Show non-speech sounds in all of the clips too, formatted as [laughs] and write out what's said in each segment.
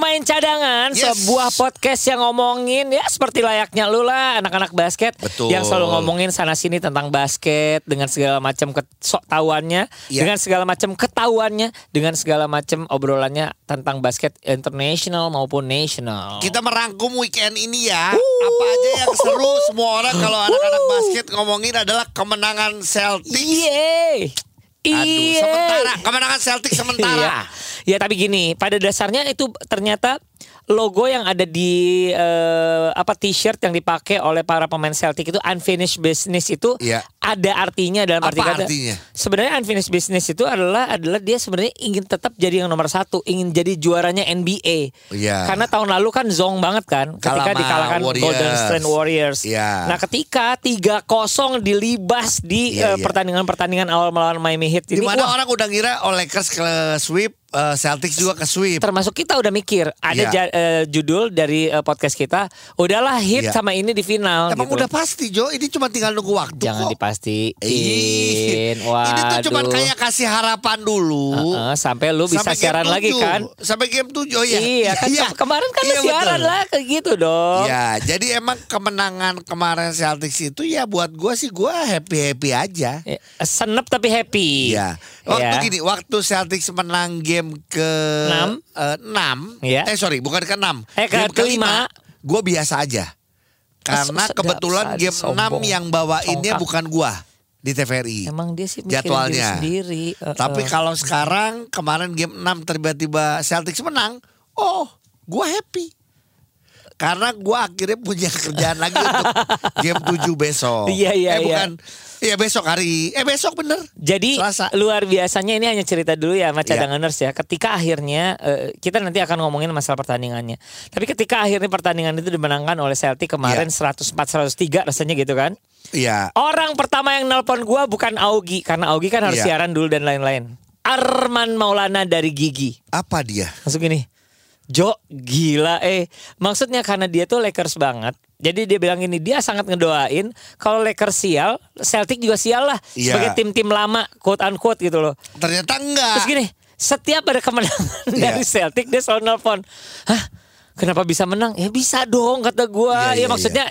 Pemain cadangan, Yes. sebuah podcast yang ngomongin ya seperti layaknya lu lah anak-anak basket Betul. yang selalu ngomongin sana sini tentang basket dengan segala macam kesok tahuannya, Iya. dengan segala macam ketahuannya, dengan segala macam obrolannya tentang basket international maupun national. Kita merangkum weekend ini ya. Apa aja yang seru semua orang kalau anak-anak basket ngomongin adalah kemenangan Celtics. Yeay. Aduh, Yeay. sementara kemenangan Celtics Iya. sementara. Ya tapi gini, pada dasarnya itu ternyata logo yang ada di eh, apa t-shirt yang dipakai oleh para pemain Celtic itu unfinished business itu Iya. ada artinya dalam Apa arti kata. artinya? Sebenarnya unfinished business itu adalah adalah dia sebenarnya ingin tetap jadi yang nomor satu, ingin jadi juaranya NBA. Iya. Karena tahun lalu kan zong banget kan, ketika Kalah sama dikalahkan Warriors. Golden State Warriors. Iya. Nah ketika 3-0 dilibas di Iya, eh, iya. pertandingan-pertandingan awal melawan Miami Heat Di ini, mana wah, orang udah ngira oh Lakers ke sweep, eh, Celtics juga ke sweep. termasuk kita udah mikir ada Iya. ja- eh, judul dari eh, podcast kita udahlah hit Iya. sama ini di final Emang gitu. udah pasti Jo, ini cuma tinggal nunggu waktu jangan kok. dipastiin Ih, Ini tuh cuma Waduh. kayak kasih harapan dulu. Heeh, sampai lu bisa Sampai siaran lagi 7. kan Sampai game 7 oh ya. iya kan [laughs] ke- kemarin kan Iya, siaran betul. lah kayak gitu dong Ya, jadi emang kemenangan kemarin Celtics itu ya buat gua sih gua happy-happy aja. Eh, senep tapi happy Iya. Waktu Ya. gini, waktu Celtics menang game ke Enam. eh, enam, Iya. eh sorry, bukan ke enam, Eh, ke game kelima, gue biasa aja. Karena sedap kebetulan game sombong. enam yang bawainnya Congkak. bukan gua di TVRI. emang dia sih jadwalnya. diri sendiri Eh, Tapi eh. kalau sekarang kemarin game 6 tiba-tiba Celtics menang, oh, gua happy. Karena gua akhirnya punya [laughs] kerjaan lagi untuk game 7 besok. Iya, iya, eh iya. bukan. Iya besok hari. Eh besok bener. Jadi Selasa. luar biasanya ini hanya cerita dulu ya sama Iya. cadanganers ya. Ketika akhirnya eh, kita nanti akan ngomongin masalah pertandingannya. Tapi ketika akhirnya pertandingan itu dimenangkan oleh Celtic kemarin Iya. 104-103 rasanya gitu kan. Iya. Orang pertama yang nelpon gua bukan Augie karena Augie kan harus Iya. siaran dulu dan lain-lain. Arman Maulana dari Gigi. Apa dia? Langsung gini. Jo gila eh maksudnya karena dia tuh Lakers banget. Jadi dia bilang ini dia sangat ngedoain kalau Lakers sial, Celtic juga sial lah Iya. sebagai tim-tim lama quote unquote gitu loh. Ternyata enggak. Terus gini, setiap ada kemenangan Iya. dari Celtic dia selalu nelpon. Hah? Kenapa bisa menang? Ya bisa dong kata gua. Iya, ya iya, maksudnya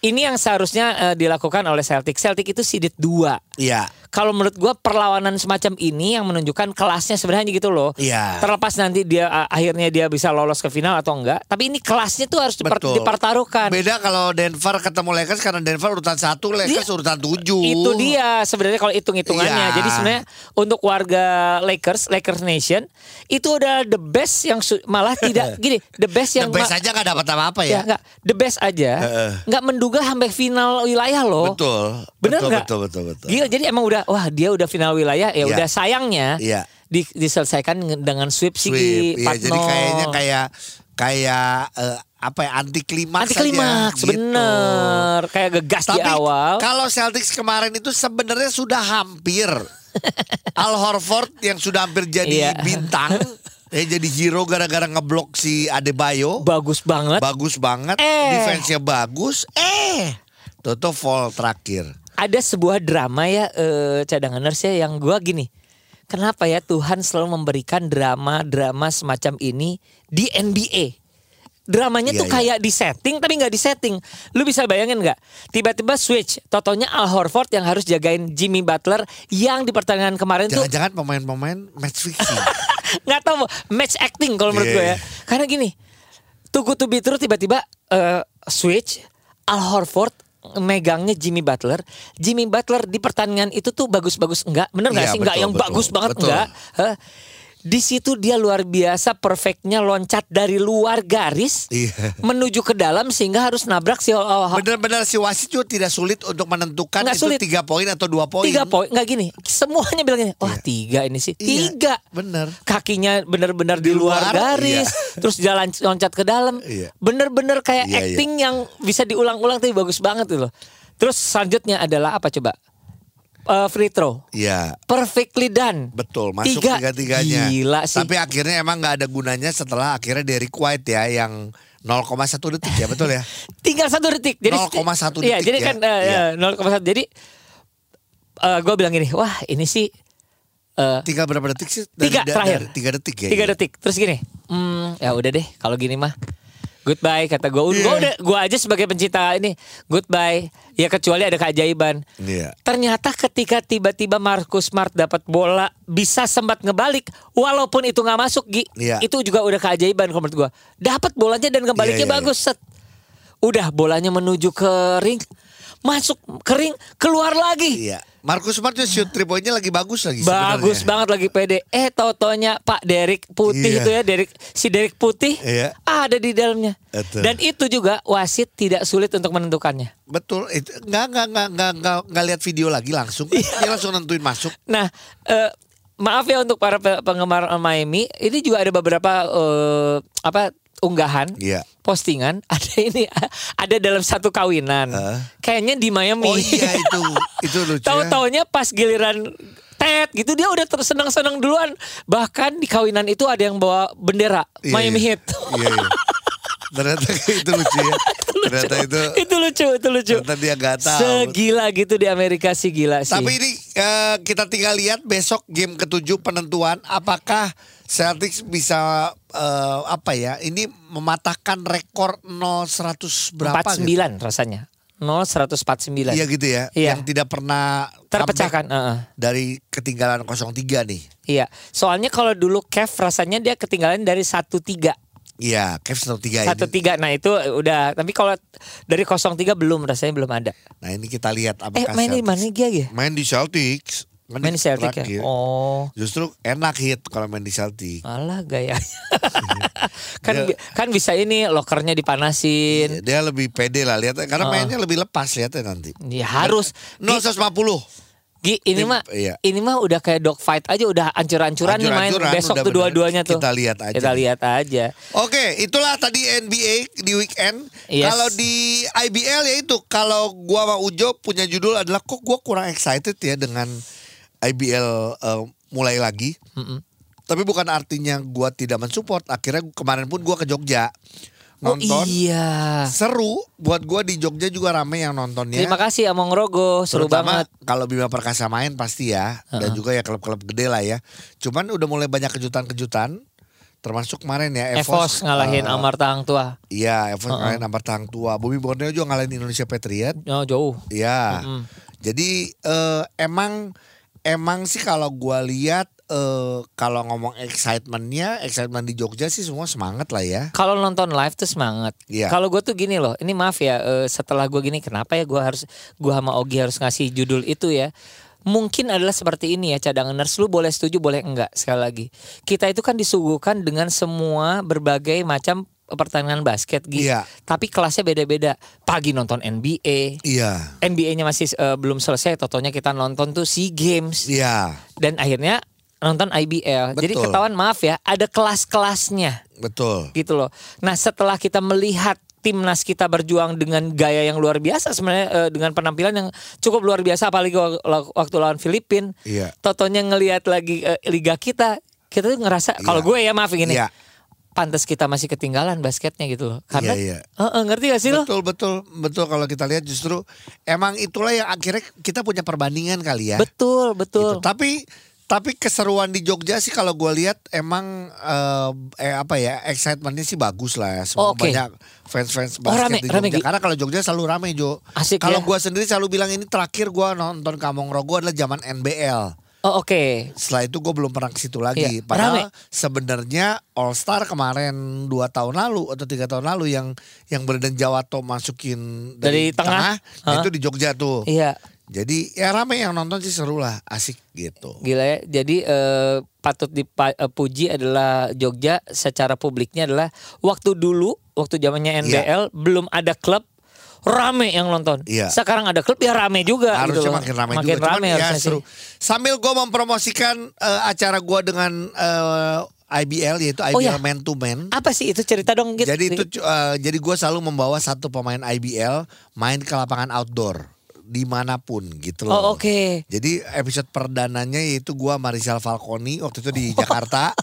ini yang seharusnya eh, dilakukan oleh Celtic. Celtic itu seeded 2. Iya. Kalau menurut gua perlawanan semacam ini yang menunjukkan kelasnya sebenarnya gitu loh. Iya. Terlepas nanti dia a- akhirnya dia bisa lolos ke final atau enggak, tapi ini kelasnya tuh harus Betul. dipertaruhkan. Beda kalau Denver ketemu Lakers karena Denver urutan satu, Lakers Iya. urutan tujuh. Itu dia sebenarnya kalau hitung-hitungannya. Iya. Jadi sebenarnya untuk warga Lakers, Lakers Nation itu udah the best yang malah tidak [laughs] gini, the best The yang best ma- aja gak dapat apa-apa ya ya. enggak, the best aja. Heeh. Enggak menduga sampai final wilayah loh. Betul. Bener betul, betul, betul, betul. Gila, jadi emang udah wah dia udah final wilayah ya Iya. udah sayangnya Iya. di- diselesaikan dengan sweep sih. Iya, jadi 4-0. kayaknya kayak kayak eh, apa ya anti klimaks anti klimaks gitu. bener kayak gegas di Tapi awal kalau Celtics kemarin itu sebenarnya sudah hampir [laughs] Al Horford yang sudah hampir jadi Iya. bintang [laughs] ya jadi hero gara-gara ngeblok si Adebayo? Bagus banget. Bagus banget. Eh. defense-nya bagus. Eh. Toto fall terakhir. Ada sebuah drama ya eh, cadanganers ya yang gua gini. Kenapa ya Tuhan selalu memberikan drama-drama semacam ini di NBA dramanya Iya, tuh iya. kayak di setting tapi nggak di setting. Lu bisa bayangin nggak? Tiba-tiba switch. Totonya Al Horford yang harus jagain Jimmy Butler yang di pertandingan kemarin tuh jangan-jangan pemain-pemain match fixing [laughs] nggak tahu match acting kalau menurut Iya, gue ya. iya. Karena gini, Tugu to be true tiba-tiba eh, switch Al Horford megangnya Jimmy Butler. Jimmy Butler di pertandingan itu tuh bagus-bagus enggak? Bener nggak Iya, sih? Enggak yang betul, bagus banget betul. enggak? Hah? Di situ dia luar biasa perfectnya loncat dari luar garis Iya. menuju ke dalam sehingga harus nabrak si oh, Benar-benar si wasit juga tidak sulit untuk menentukan Nggak itu sulit. tiga poin atau dua poin. tiga poin nggak gini semuanya bilang gini wah Iya. tiga ini sih Iya, tiga bener. kakinya benar-benar di, Di luar, luar, garis terus jalan loncat ke dalam Iya. bener-bener kayak Iya, iya. acting yang bisa diulang-ulang tapi bagus banget tuh loh terus selanjutnya adalah apa coba Eh, free throw Iya. perfectly done Betul, masuk Tiga. tiga-tiganya. Gila sih. Tapi akhirnya emang nggak ada gunanya setelah akhirnya Derek White ya yang 0,1 detik ya betul ya. [laughs] tinggal satu detik jadi 0,1 iya detik jadi ya. kan eh, Iya. eh, 0,1 jadi gue bilang gini wah ini sih eh, Tinggal berapa detik sih? tiga da- terakhir dari tiga detik ya. tiga iya. detik terus gini hmm, ya udah deh kalau gini mah goodbye kata gue Iya. gue udah gue aja sebagai pencinta ini goodbye ya kecuali ada keajaiban Iya. ternyata ketika tiba-tiba Marcus Smart dapat bola bisa sempat ngebalik walaupun itu nggak masuk Gi Iya. itu juga udah keajaiban kalau menurut gue dapat bolanya dan ngebaliknya Iya, iya, bagus set udah bolanya menuju ke ring masuk ke ring keluar lagi Iya. Marcus Smart juga shoot three point-nya lagi bagus lagi Bagus sebenarnya. banget lagi pede. Eh totonya Pak Derek Putih Iya. itu ya, Derek si Derek Putih Iya. ada di dalamnya. Betul. Dan itu juga wasit tidak sulit untuk menentukannya. Betul, itu nggak nggak nggak nggak nggak nggak lihat video lagi langsung, Iya. dia langsung nentuin masuk. Nah, eh, maaf ya untuk para pe- penggemar Miami, ini juga ada beberapa eh, apa unggahan, Iya. postingan [laughs] ada ini ada dalam satu kawinan. Heeh. Kayaknya di Miami. Oh iya itu [laughs] itu lucu. ya. Tahu-taunya pas giliran Ted gitu dia udah tersenang-senang duluan. Bahkan di kawinan itu ada yang bawa bendera Iya, Miami iya. Heat. Iya, iya. Ternyata [laughs] itu lucu ya. Ternyata itu itu lucu, itu lucu. ternyata dia nggak tahu. Segila gitu di Amerika sih gila sih. Tapi ini eh, kita tinggal lihat besok game ketujuh penentuan apakah Celtics bisa eh, apa ya? Ini mematahkan rekor 0-100 berapa 49 gitu? rasanya. 0 149. Iya gitu ya. Iya. Yang tidak pernah Terpecahkan, comeback heeh. dari ketinggalan 0-3 nih. Iya. Soalnya kalau dulu Kev rasanya dia ketinggalan dari 1-3. Iya, Cavs 1-3 ini. 1-3. Nah, itu udah. Tapi kalau dari 0-3 belum rasanya belum ada. Nah, ini kita lihat Eh, apakah main di Celtics- mana dia ya? Main di Celtics. Main di Celtic ya. Oh. Justru enak hit kalau main di Celtic. Alah gayanya. [laughs] kan Dia- kan bisa ini lokernya dipanasin. Dia lebih pede lah lihat karena Oh. mainnya lebih lepas lihatnya nanti. Ya harus. No Gi, 150. Gi, ini mah iya. ini mah udah kayak dog fight aja udah ancur-ancuran nih main besok tuh dua-duanya tuh. Kita lihat aja. Kita lihat aja. Oke, itulah tadi NBA di weekend. Yes. Kalau di IBL ya itu kalau gua sama Ujo punya judul adalah kok gua kurang excited ya dengan IBL eh, mulai lagi. Mm-mm. Tapi bukan artinya gua tidak mensupport. Akhirnya kemarin pun gua ke Jogja Oh nonton. iya. Seru buat gua di Jogja juga rame yang nontonnya. Terima kasih Among Rogo, seru Terutama banget. kalau Bima Perkasa main pasti ya dan juga ya klub-klub gede lah ya. Cuman udah mulai banyak kejutan-kejutan termasuk kemarin ya Evos ngalahin eh, Amar Tang tua. Iya, Evos ngalahin Amar Tang tua. Bobby Borneo juga ngalahin Indonesia Patriot. Oh, jauh. Iya. Mm-mm. Jadi eh, emang emang sih kalau gua lihat eh, kalau ngomong excitementnya, excitement di Jogja sih semua semangat lah ya. Kalau nonton live tuh semangat. Iya. Kalau gue tuh gini loh, ini maaf ya, eh, setelah gue gini, kenapa ya gue harus, gue sama Ogi harus ngasih judul itu ya? Mungkin adalah seperti ini ya cadangan nurse lu boleh setuju boleh enggak sekali lagi. Kita itu kan disuguhkan dengan semua berbagai macam pertandingan basket gitu. Iya. Tapi kelasnya beda-beda. Pagi nonton NBA, Iya. NBA-nya masih eh, belum selesai, totonya kita nonton tuh SEA Games Iya, dan akhirnya nonton IBL. Jadi Betul. ketahuan maaf ya, ada kelas-kelasnya betul. gitu loh. Nah setelah kita melihat timnas kita berjuang dengan gaya yang luar biasa sebenarnya eh, dengan penampilan yang cukup luar biasa apalagi wak- waktu lawan Filipin. Iya. Totonya ngelihat lagi eh, liga kita, kita tuh ngerasa kalau gue ya maaf gini. Iya. Pantas kita masih ketinggalan basketnya gitu loh. Karena Iya, iya. Eh, eh, ngerti gak sih lo? Betul betul betul kalau kita lihat justru emang itulah yang akhirnya kita punya perbandingan kali ya. Betul, betul. Gitu. Tapi tapi keseruan di Jogja sih kalau gue lihat emang eh, eh apa ya excitementnya sih bagus lah ya. Semua Oke. banyak fans-fans Oh, basket rame, di rame, Jogja. Gi. Karena kalau Jogja selalu rame Jo. Asik Kalau ya. gue sendiri selalu bilang ini terakhir gue nonton Kamong Rogo adalah zaman NBL. Oh oke. Setelah itu gue belum pernah ke situ lagi. Iya, Padahal rame. sebenarnya All Star kemarin dua tahun lalu atau tiga tahun lalu yang yang Berdan Jawato masukin Dari tengah. nah Hah? itu di Jogja tuh. Iya. Jadi ya rame yang nonton sih seru lah, asik gitu. Gila ya. Jadi eh, patut dipuji adalah Jogja secara publiknya adalah waktu dulu waktu zamannya NBL belum ada klub rame yang nonton. Iya. Sekarang ada klub ya rame juga Harusnya gitu makin ramai makin juga. Cuman rame ya harusnya seru. sih. Sambil gue mempromosikan eh, acara gue dengan eh, IBL yaitu IBL Oh, ya. Man to Man. Apa sih itu cerita dong gitu. Jadi itu eh, jadi gue selalu membawa satu pemain IBL main ke lapangan outdoor di mana pun gitu loh. Oh oke. Jadi episode perdananya yaitu gua Marisal Falconi waktu itu di Jakarta.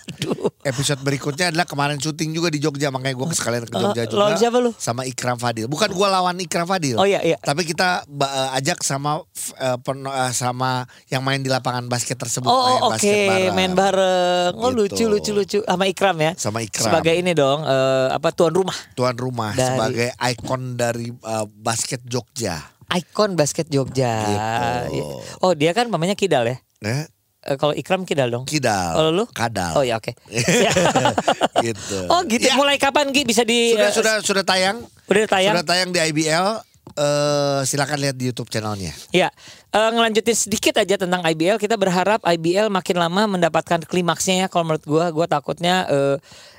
Episode berikutnya adalah kemarin syuting juga di Jogja makanya gua sekalian ke Jogja Oh, juga. lawan siapa lu? Sama Ikram Fadil. Bukan gua lawan Ikram Fadil. Oh, iya, iya. Tapi kita eh, ajak sama eh, pen- eh, sama yang main di lapangan basket tersebut Oh oke basket bareng. main bareng. Oh Gitu. lucu lucu lucu sama Ikram ya. Sama Ikram. Sebagai ini dong eh, apa tuan rumah. Tuan rumah Dari- sebagai ikon dari eh, basket Jogja. Ikon basket Jogja. Gitu. Oh dia kan namanya Kidal ya. Eh, Eh, kalau Ikram Kidal dong. Kidal. Kalau lu? Kadal. Oh ya oke. Ya. [laughs] [laughs] gitu. Oh gitu. Ya, Mulai kapan Ki bisa di sudah eh, sudah sudah tayang. udah tayang? Sudah tayang di IBL. Eh silakan lihat di YouTube channelnya. Ya, eh, ngelanjutin sedikit aja tentang IBL. Kita berharap IBL makin lama mendapatkan klimaksnya ya. Kalau menurut gua, gua takutnya eh,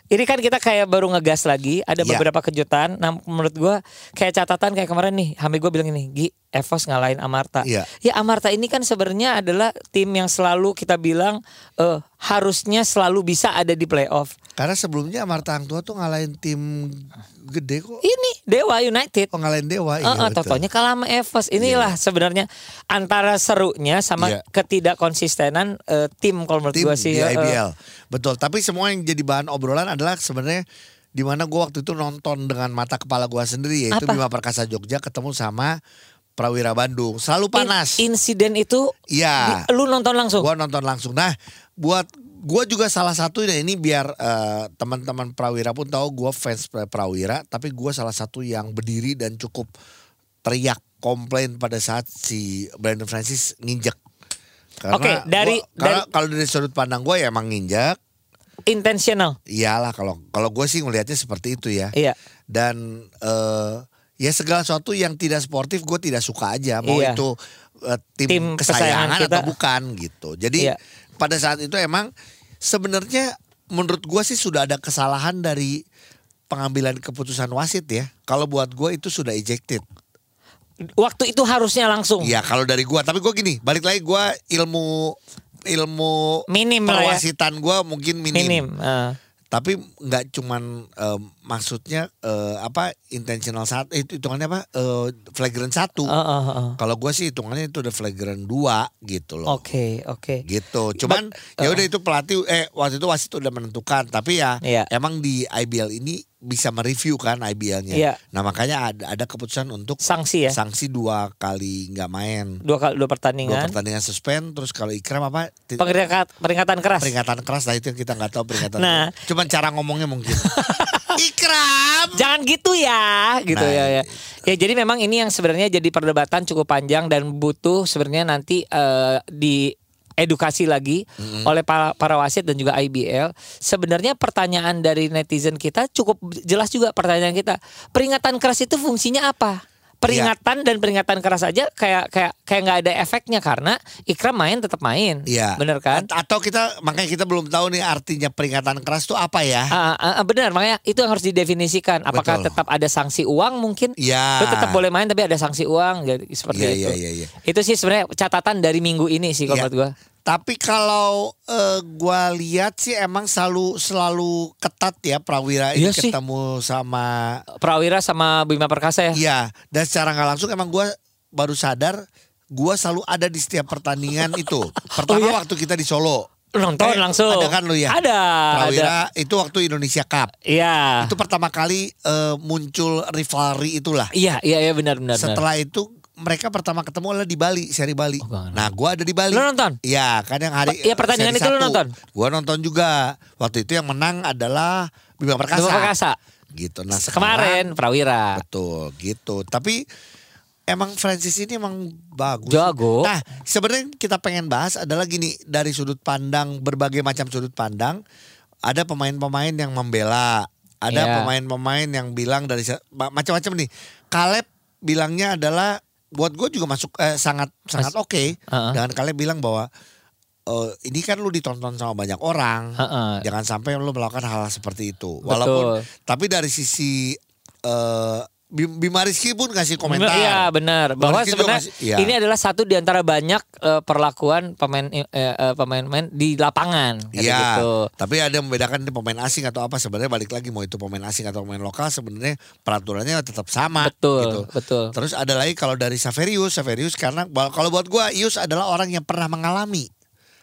ini kan kita kayak baru ngegas lagi. Ada Ya. beberapa kejutan. Nah, menurut gua kayak catatan kayak kemarin nih. Hamid gua bilang ini, Gi, Evos ngalahin Amarta. Iya. Ya Amarta ini kan sebenarnya adalah tim yang selalu kita bilang eh, harusnya selalu bisa ada di playoff. Karena sebelumnya Amarta Hang Tua tuh ngalahin tim gede kok. Ini Dewa United. Oh ngalahin Dewa. Iya, iya totonya kalah sama Evos. Inilah sebenarnya antara serunya sama Iya. ketidakkonsistenan eh, tim kalau menurut tim gua sih. di eh, IBL. Betul. Tapi semua yang jadi bahan obrolan adalah sebenarnya di mana gua waktu itu nonton dengan mata kepala gua sendiri yaitu Apa? Bima Perkasa Jogja ketemu sama Prawira Bandung. Selalu in- panas. insiden itu Iya. di- lu nonton langsung. Gua nonton langsung. Nah, buat gua juga salah satu dan ini biar eh, teman-teman Prawira pun tahu gua fans Pra- Prawira, tapi gua salah satu yang berdiri dan cukup teriak komplain pada saat si Brandon Francis nginjek. Karena Oke, dari- gua- karena dari- kalau dari sudut pandang gua ya emang nginjek. Intentional. Iyalah kalau kalau gue sih ngelihatnya seperti itu ya. Iya. Dan eh ya segala sesuatu yang tidak sportif gue tidak suka aja. Mau Iya. itu eh, tim, Tim kesayangan kesayangan kita. atau bukan gitu. Jadi Iya. Pada saat itu emang sebenarnya menurut gue sih sudah ada kesalahan dari pengambilan keputusan wasit ya. Kalau buat gue itu sudah ejected. Waktu itu harusnya langsung. Iya kalau dari gue. Tapi gue gini balik lagi gue ilmu ilmu Minim ya. perwasitan gue mungkin minim. Minim. eh. tapi nggak cuman eh, maksudnya eh, apa intentional satu itu hitungannya apa Eh, flagrant satu Eh, eh, eh. kalau gue sih hitungannya itu udah flagrant dua gitu loh Oke, oke. gitu cuman ya udah itu pelatih eh waktu itu wasit udah menentukan tapi ya Iya. emang di IBL ini bisa mereview kan IBL-nya Iya. nah makanya ada ada keputusan untuk Sanksi ya. sanksi dua kali nggak main Dua kali dua dua pertandingan. pertandingan suspend terus kalau Ikram apa Peringkat, peringatan keras. peringatan keras nah itu yang kita nggak tahu peringatan Nah. cuman cara ngomongnya mungkin [laughs] Ikram Jangan gitu ya, gitu Nah, ya, ya. Ya jadi memang ini yang sebenarnya jadi perdebatan cukup panjang dan butuh sebenarnya nanti eh, di edukasi lagi oleh para, para wasit dan juga IBL. Sebenarnya pertanyaan dari netizen kita cukup jelas juga pertanyaan kita. Peringatan keras itu fungsinya apa? Peringatan dan peringatan keras aja kayak kayak kayak nggak ada efeknya karena Ikram main tetap main. Iya. Bener kan? A- Atau kita makanya kita belum tahu nih artinya peringatan keras itu apa ya? Ah, ah, benar makanya itu yang harus didefinisikan. Apakah Betul. tetap ada sanksi uang mungkin? Iya. Lu tetap boleh main tapi ada sanksi uang jadi seperti Iya, itu. iya, iya, iya. Itu sih sebenarnya catatan dari minggu ini sih kalau Iya. menurut gua. Tapi kalau eh, gua lihat sih emang selalu selalu ketat ya Prawira ini Iya sih. ketemu sama Prawira sama Bima Perkasa ya. Iya, dan secara nggak langsung emang gua baru sadar gua selalu ada di setiap pertandingan itu. [laughs] Pertama Oh, iya? waktu kita di Solo. Nonton Eh, langsung. Ada kan lu ya? Ada. Prawira ada. itu waktu Indonesia Cup. Iya. Itu pertama kali eh, muncul rivalry itulah. Iya, iya, iya benar benar. benar. Setelah itu mereka pertama ketemu adalah di Bali, seri Bali. Oh, nah, gua ada di Bali. Lu nonton? Iya, kan yang hari Iya, pertandingan itu lu satu. nonton? Gua nonton juga. Waktu itu yang menang adalah Bima Perkasa. Bima Perkasa. Gitu. Nah, Kemarin sekarang Prawira. betul gitu. Tapi emang Francis ini emang bagus. Jago. Nah, sebenarnya kita pengen bahas adalah gini, dari sudut pandang berbagai macam sudut pandang, ada pemain-pemain yang membela, ada Iya. pemain-pemain yang bilang dari macam-macam nih. Caleb bilangnya adalah buat gue juga masuk eh, sangat sangat oke Heeh. dengan kalian bilang bahwa eh, ini kan lu ditonton sama banyak orang. Heeh. Jangan sampai lu melakukan hal seperti itu. Walaupun Betul. tapi dari sisi Bim- Bima Rizky pun kasih komentar. Iya benar bahwa sebenarnya iya. ini adalah satu di antara banyak eh, perlakuan pemain eh, pemain-pemain di lapangan Iya, gitu. tapi ada membedakan pemain asing atau apa sebenarnya balik lagi mau itu pemain asing atau pemain lokal sebenarnya peraturannya tetap sama Betul, gitu. betul. Terus ada lagi kalau dari Saverius, Saverius karena kalau buat gua Ius adalah orang yang pernah mengalami.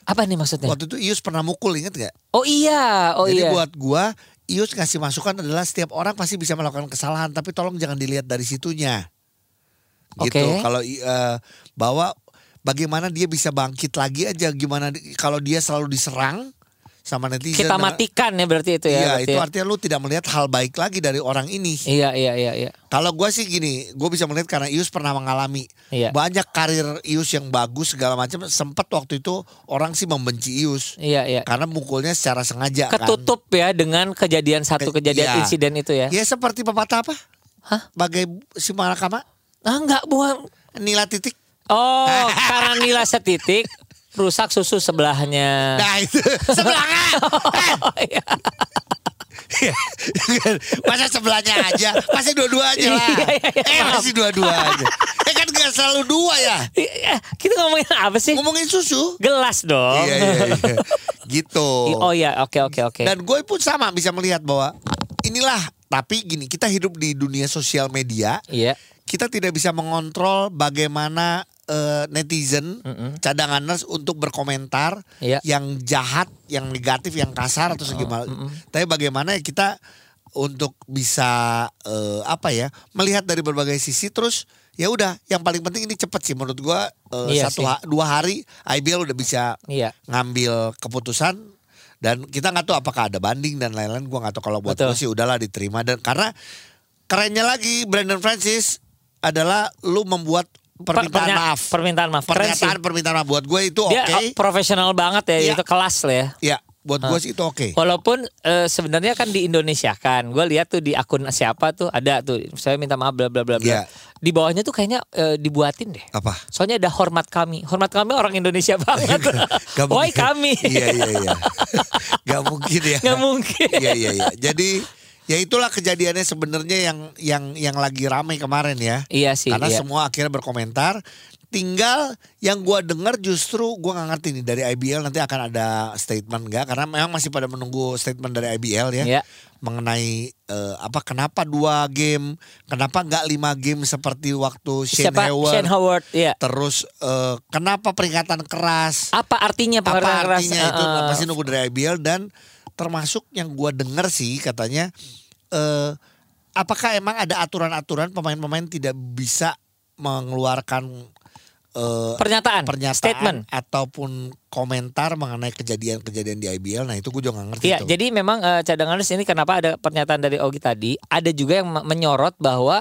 Apa nih maksudnya? Waktu itu Ius pernah mukul inget gak? Oh iya, oh Jadi iya. buat gua Ius ngasih masukan adalah setiap orang pasti bisa melakukan kesalahan tapi tolong jangan dilihat dari situnya. Gitu. Oke. Kalau eh, bahwa bagaimana dia bisa bangkit lagi aja gimana kalau dia selalu diserang sama netizen. Kita matikan ya berarti itu ya. Iya, berarti itu ya. artinya lu tidak melihat hal baik lagi dari orang ini. Iya, iya, iya, iya. Kalau gua sih gini, gue bisa melihat karena Ius pernah mengalami Iya. banyak karir Ius yang bagus segala macam. Sempat waktu itu orang sih membenci Ius Iya, iya. karena mukulnya secara sengaja. kan. Ketutup ya dengan kejadian satu Ke- kejadian iya. insiden itu ya. Ya seperti pepatah apa? Hah? Bagai si Malakama, Ah enggak buang. nila titik. Oh, [laughs] karena nila setitik rusak susu sebelahnya. Nah itu sebelahnya. [laughs] Oh, iya. Masa sebelahnya aja, pasti dua-duanya lah. Iya, iya, iya, eh maaf. masih dua-duanya. Eh kan gak selalu dua ya. Eh, Kita ngomongin apa sih? Ngomongin susu. Gelas dong. Iya iya iya. Gitu. Oh iya, oke oke oke. Dan gue pun sama bisa melihat bahwa inilah tapi gini kita hidup di dunia sosial media Iya. kita tidak bisa mengontrol bagaimana eh, netizen cadanganers untuk berkomentar Iya. yang jahat, yang negatif, yang kasar atau segimana. Tapi bagaimana ya kita untuk bisa eh, apa ya melihat dari berbagai sisi terus ya udah yang paling penting ini cepet sih menurut gua eh, Iya satu sih. ha- dua hari IBL udah bisa Iya. ngambil keputusan dan kita nggak tahu apakah ada banding dan lain-lain gua nggak tahu kalau buat Betul. gue sih udahlah diterima dan karena kerennya lagi Brandon Francis adalah lu membuat permintaan pernya- maaf Permintaan maaf. Keren sih. pernyataan permintaan maaf buat gue itu oke Dia oh, profesional banget ya, Iya. itu kelas lah ya. ya buat gue sih itu oke Walaupun eh, sebenarnya kan di Indonesia kan, gue lihat tuh di akun siapa tuh ada tuh, saya minta maaf bla bla bla bla. Iya. Di bawahnya tuh kayaknya eh, dibuatin deh. apa Soalnya ada hormat kami, hormat kami orang Indonesia [laughs] banget. Gak Woi kami, iya iya iya Gak mungkin ya nggak mungkin. iya iya iya jadi ya itulah kejadiannya sebenarnya yang yang yang lagi ramai kemarin ya Iya sih. Karena iya. semua akhirnya berkomentar. Tinggal yang gua dengar justru gua nggak ngerti nih dari IBL nanti akan ada statement nggak? Karena memang masih pada menunggu statement dari IBL ya Iya. mengenai eh, apa kenapa dua game, kenapa nggak lima game seperti waktu Shane Siapa? Hayward. Shane Howard. Iya. Terus eh, kenapa peringatan keras? Apa artinya apa peringatan keras? artinya itu Eh, eh, pasti nunggu dari IBL dan termasuk yang gua dengar sih katanya eh apakah emang ada aturan-aturan pemain-pemain tidak bisa mengeluarkan eh, pernyataan, pernyataan statement. ataupun komentar mengenai kejadian-kejadian di IBL. Nah itu gue juga gak ngerti Iya, tuh. jadi memang eh, cadanganers ini kenapa ada pernyataan dari Ogi tadi, ada juga yang me- menyorot bahwa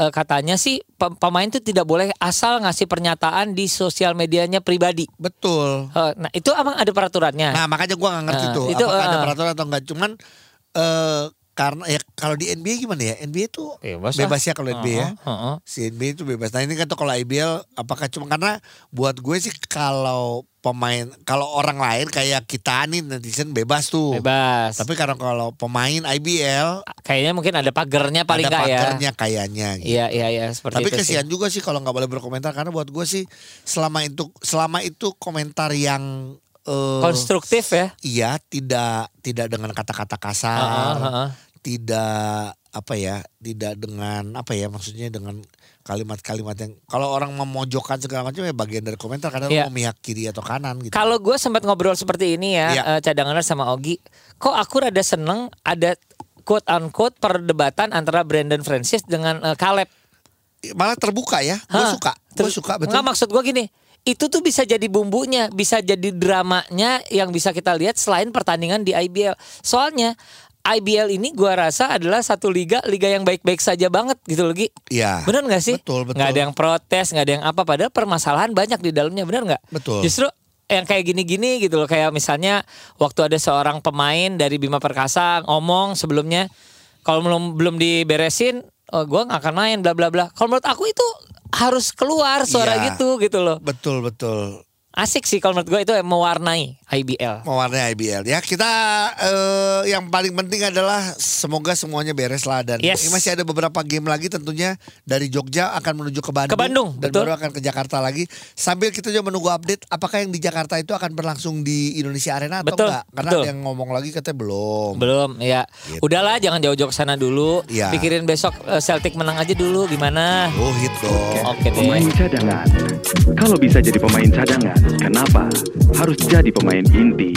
eh, katanya sih pe- pemain itu tidak boleh asal ngasih pernyataan di sosial medianya pribadi. betul. Eh, nah, itu emang ada peraturannya. Nah makanya gue gak ngerti Nah, tuh itu, apakah ada eh. peraturan atau enggak. Cuman eh karena ya kalau di NBA gimana ya? NBA tuh Bebas bebas ya kalau NBA ya. Heeh, heeh. Si NBA itu bebas. Nah ini kan tuh kalau IBL apakah cuma karena buat gue sih kalau pemain kalau orang lain kayak kita nih netizen bebas tuh. Bebas. Tapi karena kalau pemain IBL Kayaknya mungkin ada pagernya paling ada ya. pagernya kayaknya. Gitu. Iya, iya, iya, seperti Tapi itu sih. kesian juga sih kalau nggak boleh berkomentar karena buat gue sih selama itu selama itu komentar yang eh, Konstruktif ya. iya tidak tidak dengan kata-kata kasar, Heeh, heeh. tidak apa ya, tidak dengan apa ya maksudnya dengan kalimat-kalimat yang kalau orang memojokkan segala macam ya bagian dari komentar karena Iya. lu memihak kiri atau kanan gitu. Kalau gue sempat ngobrol seperti ini ya, Iya. eh, cadanganers sama Ogi, kok aku rada seneng ada quote unquote perdebatan antara Brandon Francis dengan eh, Caleb. Malah terbuka ya, gue suka, gue suka betul. Nggak maksud gue gini, itu tuh bisa jadi bumbunya, bisa jadi dramanya yang bisa kita lihat selain pertandingan di IBL. Soalnya IBL ini gua rasa adalah satu liga liga yang baik-baik saja banget gitu loh Gi. Iya. Bener nggak sih? Betul, betul. Nggak ada yang protes, nggak ada yang apa. Padahal permasalahan banyak di dalamnya, bener nggak? Betul. Justru yang kayak gini-gini gitu loh, kayak misalnya waktu ada seorang pemain dari Bima Perkasa ngomong sebelumnya, kalau belum belum diberesin, oh, gue nggak akan main, bla bla bla. Kalau menurut aku itu harus keluar suara Iya. gitu gitu loh. Betul betul. Asik sih kalau menurut gue itu mewarnai IBL. Mewarnai IBL ya kita eh, yang paling penting adalah semoga semuanya beres lah dan Yes. ini masih ada beberapa game lagi tentunya dari Jogja akan menuju ke Bandung, Ke Bandung, dan betul. baru akan ke Jakarta lagi sambil kita juga menunggu update apakah yang di Jakarta itu akan berlangsung di Indonesia Arena atau Betul, enggak karena betul. ada yang ngomong lagi katanya belum Belum ya. Gitu. Udahlah jangan jauh-jauh ke sana dulu. Iya. Pikirin besok eh, Celtic menang aja dulu gimana? oh hit dong Oke deh. Pemain cadangan. Kalau bisa jadi pemain cadangan, kenapa harus jadi pemain inti?